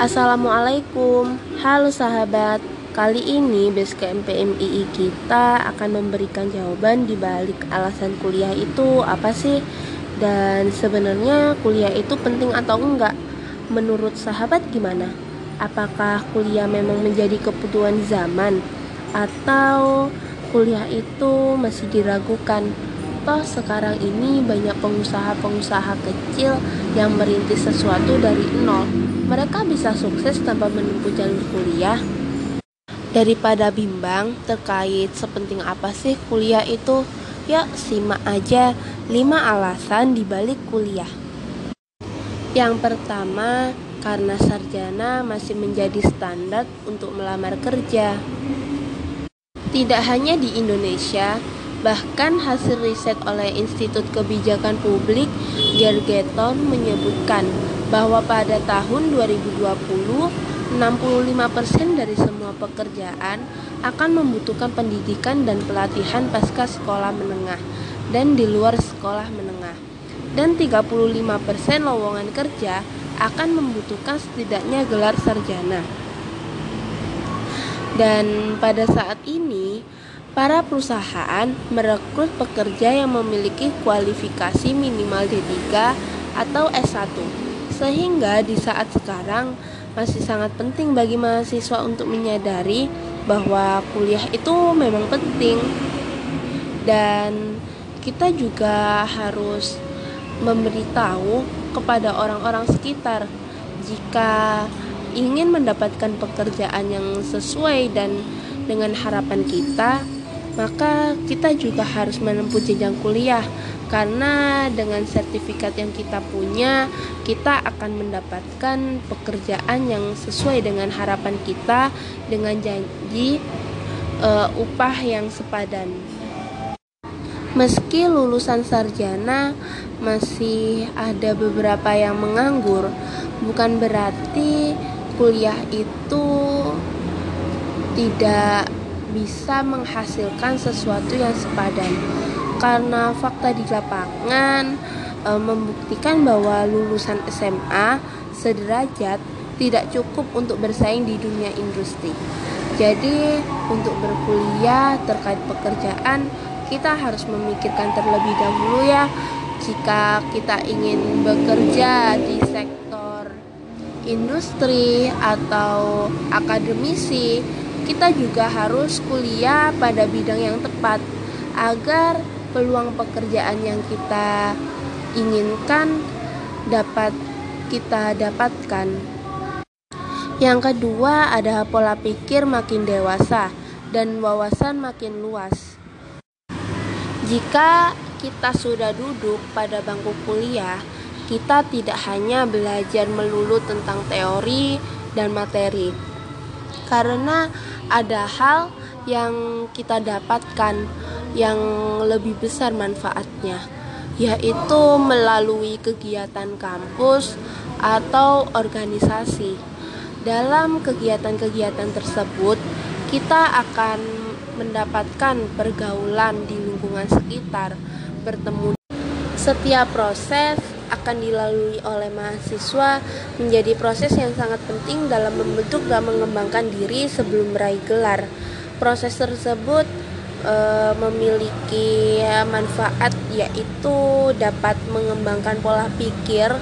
Assalamualaikum, halo sahabat. Kali ini Basecamp PMII kita akan memberikan jawaban di balik alasan kuliah itu apa sih? Dan sebenarnya kuliah itu penting atau enggak? Menurut sahabat gimana? Apakah kuliah memang menjadi kebutuhan zaman? Atau kuliah itu masih diragukan? Toh sekarang ini banyak pengusaha-pengusaha kecil yang merintis sesuatu dari nol. Mereka bisa sukses tanpa menempuh jalur kuliah. Daripada bimbang terkait sepenting apa sih kuliah itu, yuk simak aja 5 alasan dibalik kuliah. Yang pertama, karena sarjana masih menjadi standar untuk melamar kerja. Tidak hanya di Indonesia, Bahkan hasil riset oleh Institut Kebijakan Publik Gergeton menyebutkan bahwa pada tahun 2020 65% dari semua pekerjaan akan membutuhkan pendidikan dan pelatihan pasca sekolah menengah dan di luar sekolah menengah. Dan 35% lowongan kerja akan membutuhkan setidaknya gelar sarjana. Dan pada saat ini Para perusahaan merekrut pekerja yang memiliki kualifikasi minimal D3 atau S1. Sehingga di saat sekarang masih sangat penting bagi mahasiswa untuk menyadari bahwa kuliah itu memang penting. Dan kita juga harus memberitahu kepada orang-orang sekitar jika ingin mendapatkan pekerjaan yang sesuai dan dengan harapan kita maka kita juga harus menempuh jenjang kuliah karena dengan sertifikat yang kita punya kita akan mendapatkan pekerjaan yang sesuai dengan harapan kita dengan janji uh, upah yang sepadan. Meski lulusan sarjana masih ada beberapa yang menganggur, bukan berarti kuliah itu tidak bisa menghasilkan sesuatu yang sepadan karena fakta di lapangan e, membuktikan bahwa lulusan SMA sederajat tidak cukup untuk bersaing di dunia industri. Jadi, untuk berkuliah terkait pekerjaan, kita harus memikirkan terlebih dahulu ya jika kita ingin bekerja di sektor industri atau akademisi kita juga harus kuliah pada bidang yang tepat agar peluang pekerjaan yang kita inginkan dapat kita dapatkan. Yang kedua, ada pola pikir makin dewasa dan wawasan makin luas. Jika kita sudah duduk pada bangku kuliah, kita tidak hanya belajar melulu tentang teori dan materi, karena ada hal yang kita dapatkan yang lebih besar manfaatnya yaitu melalui kegiatan kampus atau organisasi. Dalam kegiatan-kegiatan tersebut, kita akan mendapatkan pergaulan di lingkungan sekitar, bertemu setiap proses akan dilalui oleh mahasiswa menjadi proses yang sangat penting dalam membentuk dan mengembangkan diri sebelum meraih gelar. Proses tersebut e, memiliki manfaat yaitu dapat mengembangkan pola pikir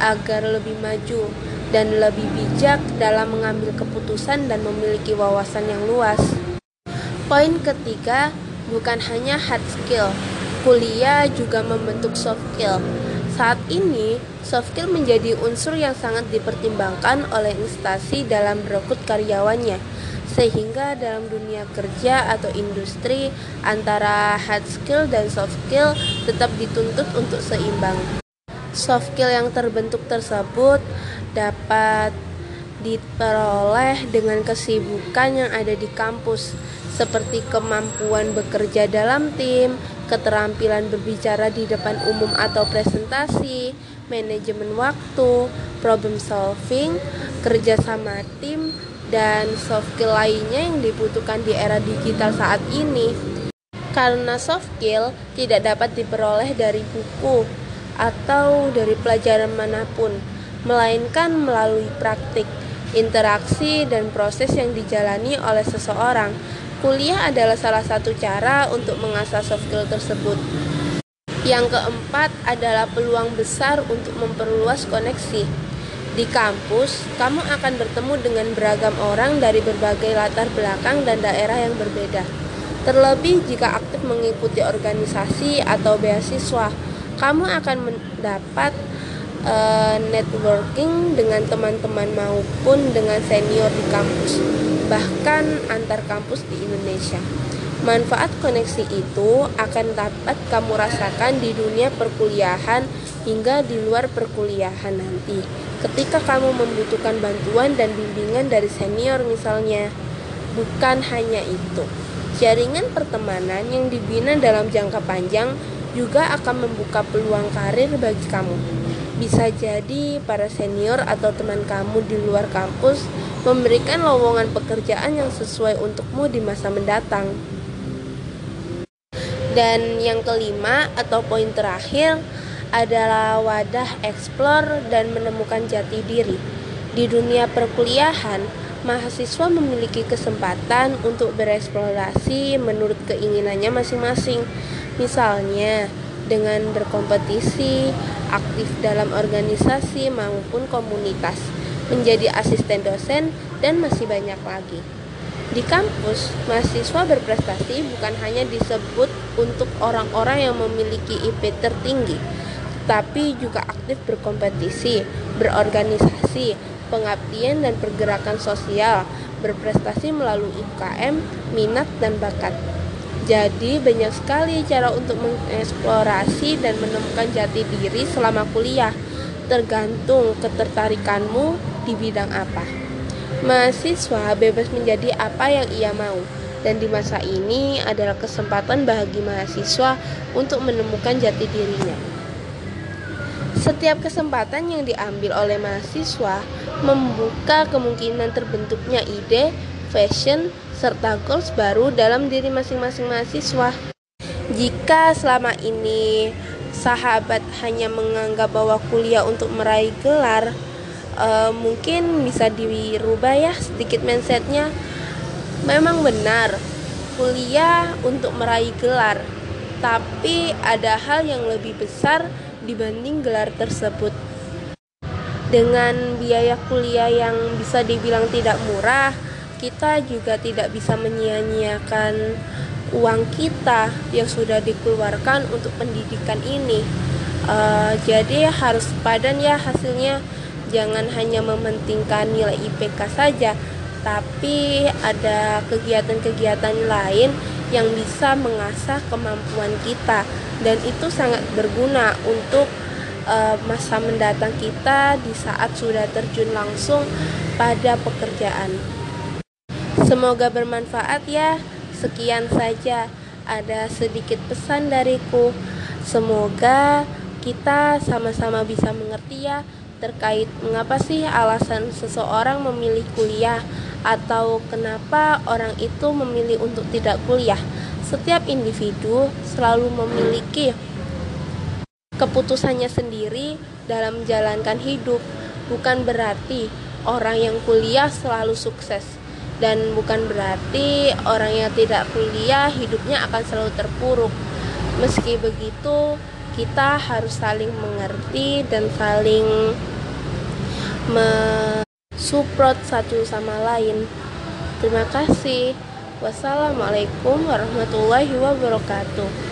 agar lebih maju dan lebih bijak dalam mengambil keputusan dan memiliki wawasan yang luas. Poin ketiga, bukan hanya hard skill, kuliah juga membentuk soft skill saat ini, soft skill menjadi unsur yang sangat dipertimbangkan oleh instansi dalam merekrut karyawannya, sehingga dalam dunia kerja atau industri antara hard skill dan soft skill tetap dituntut untuk seimbang. Soft skill yang terbentuk tersebut dapat diperoleh dengan kesibukan yang ada di kampus, seperti kemampuan bekerja dalam tim, keterampilan berbicara di depan umum atau presentasi, manajemen waktu, problem solving, kerja sama tim, dan soft skill lainnya yang dibutuhkan di era digital saat ini. Karena soft skill tidak dapat diperoleh dari buku atau dari pelajaran mana pun, melainkan melalui praktik. interaksi, dan proses yang dijalani oleh seseorang. Kuliah adalah salah satu cara untuk mengasah soft skill tersebut. Yang keempat adalah peluang besar untuk memperluas koneksi. Di kampus, kamu akan bertemu dengan beragam orang dari berbagai latar belakang dan daerah yang berbeda. Terlebih jika aktif mengikuti organisasi atau beasiswa, kamu akan mendapat uh, networking dengan teman-teman maupun dengan senior di kampus, bahkan antar kampus di Indonesia. Manfaat koneksi itu akan dapat kamu rasakan di dunia perkuliahan hingga di luar perkuliahan nanti. Ketika kamu membutuhkan bantuan dan bimbingan dari senior misalnya, bukan hanya itu. Jaringan pertemanan yang dibina dalam jangka panjang juga akan membuka peluang karir bagi kamu. Bisa jadi para senior atau teman kamu di luar kampus memberikan lowongan pekerjaan yang sesuai untukmu di masa mendatang. Dan yang kelima atau poin terakhir adalah wadah eksplor dan menemukan jati diri. Di dunia perkuliahan, mahasiswa memiliki kesempatan untuk bereksplorasi menurut keinginannya masing-masing. Misalnya, dengan berkompetisi, aktif dalam organisasi maupun komunitas, menjadi asisten dosen, dan masih banyak lagi. Di kampus, mahasiswa berprestasi bukan hanya disebut untuk orang-orang yang memiliki IP tertinggi, tapi juga aktif berkompetisi, berorganisasi, pengabdian dan pergerakan sosial, berprestasi melalui UKM, minat dan bakat. Jadi banyak sekali cara untuk mengeksplorasi dan menemukan jati diri selama kuliah, tergantung ketertarikanmu di bidang apa. Mahasiswa bebas menjadi apa yang ia mau, dan di masa ini adalah kesempatan bagi mahasiswa untuk menemukan jati dirinya. Setiap kesempatan yang diambil oleh mahasiswa membuka kemungkinan terbentuknya ide, fashion, serta goals baru dalam diri masing-masing mahasiswa. Jika selama ini sahabat hanya menganggap bahwa kuliah untuk meraih gelar, uh, mungkin bisa dirubah ya sedikit mindsetnya. Memang benar, kuliah untuk meraih gelar, tapi ada hal yang lebih besar dibanding gelar tersebut. Dengan biaya kuliah yang bisa dibilang tidak murah, kita juga tidak bisa menyia-nyiakan uang kita yang sudah dikeluarkan untuk pendidikan ini. Uh, jadi harus padan ya hasilnya. Jangan hanya mementingkan nilai IPK saja, tapi ada kegiatan-kegiatan lain yang bisa mengasah kemampuan kita dan itu sangat berguna untuk uh, masa mendatang kita di saat sudah terjun langsung pada pekerjaan. Semoga bermanfaat ya. Sekian saja. Ada sedikit pesan dariku. Semoga kita sama-sama bisa mengerti ya terkait mengapa sih alasan seseorang memilih kuliah atau kenapa orang itu memilih untuk tidak kuliah. Setiap individu selalu memiliki keputusannya sendiri dalam menjalankan hidup. Bukan berarti orang yang kuliah selalu sukses dan bukan berarti orang yang tidak kuliah hidupnya akan selalu terpuruk. Meski begitu, kita harus saling mengerti dan saling mensupport satu sama lain. Terima kasih. Wassalamualaikum warahmatullahi wabarakatuh.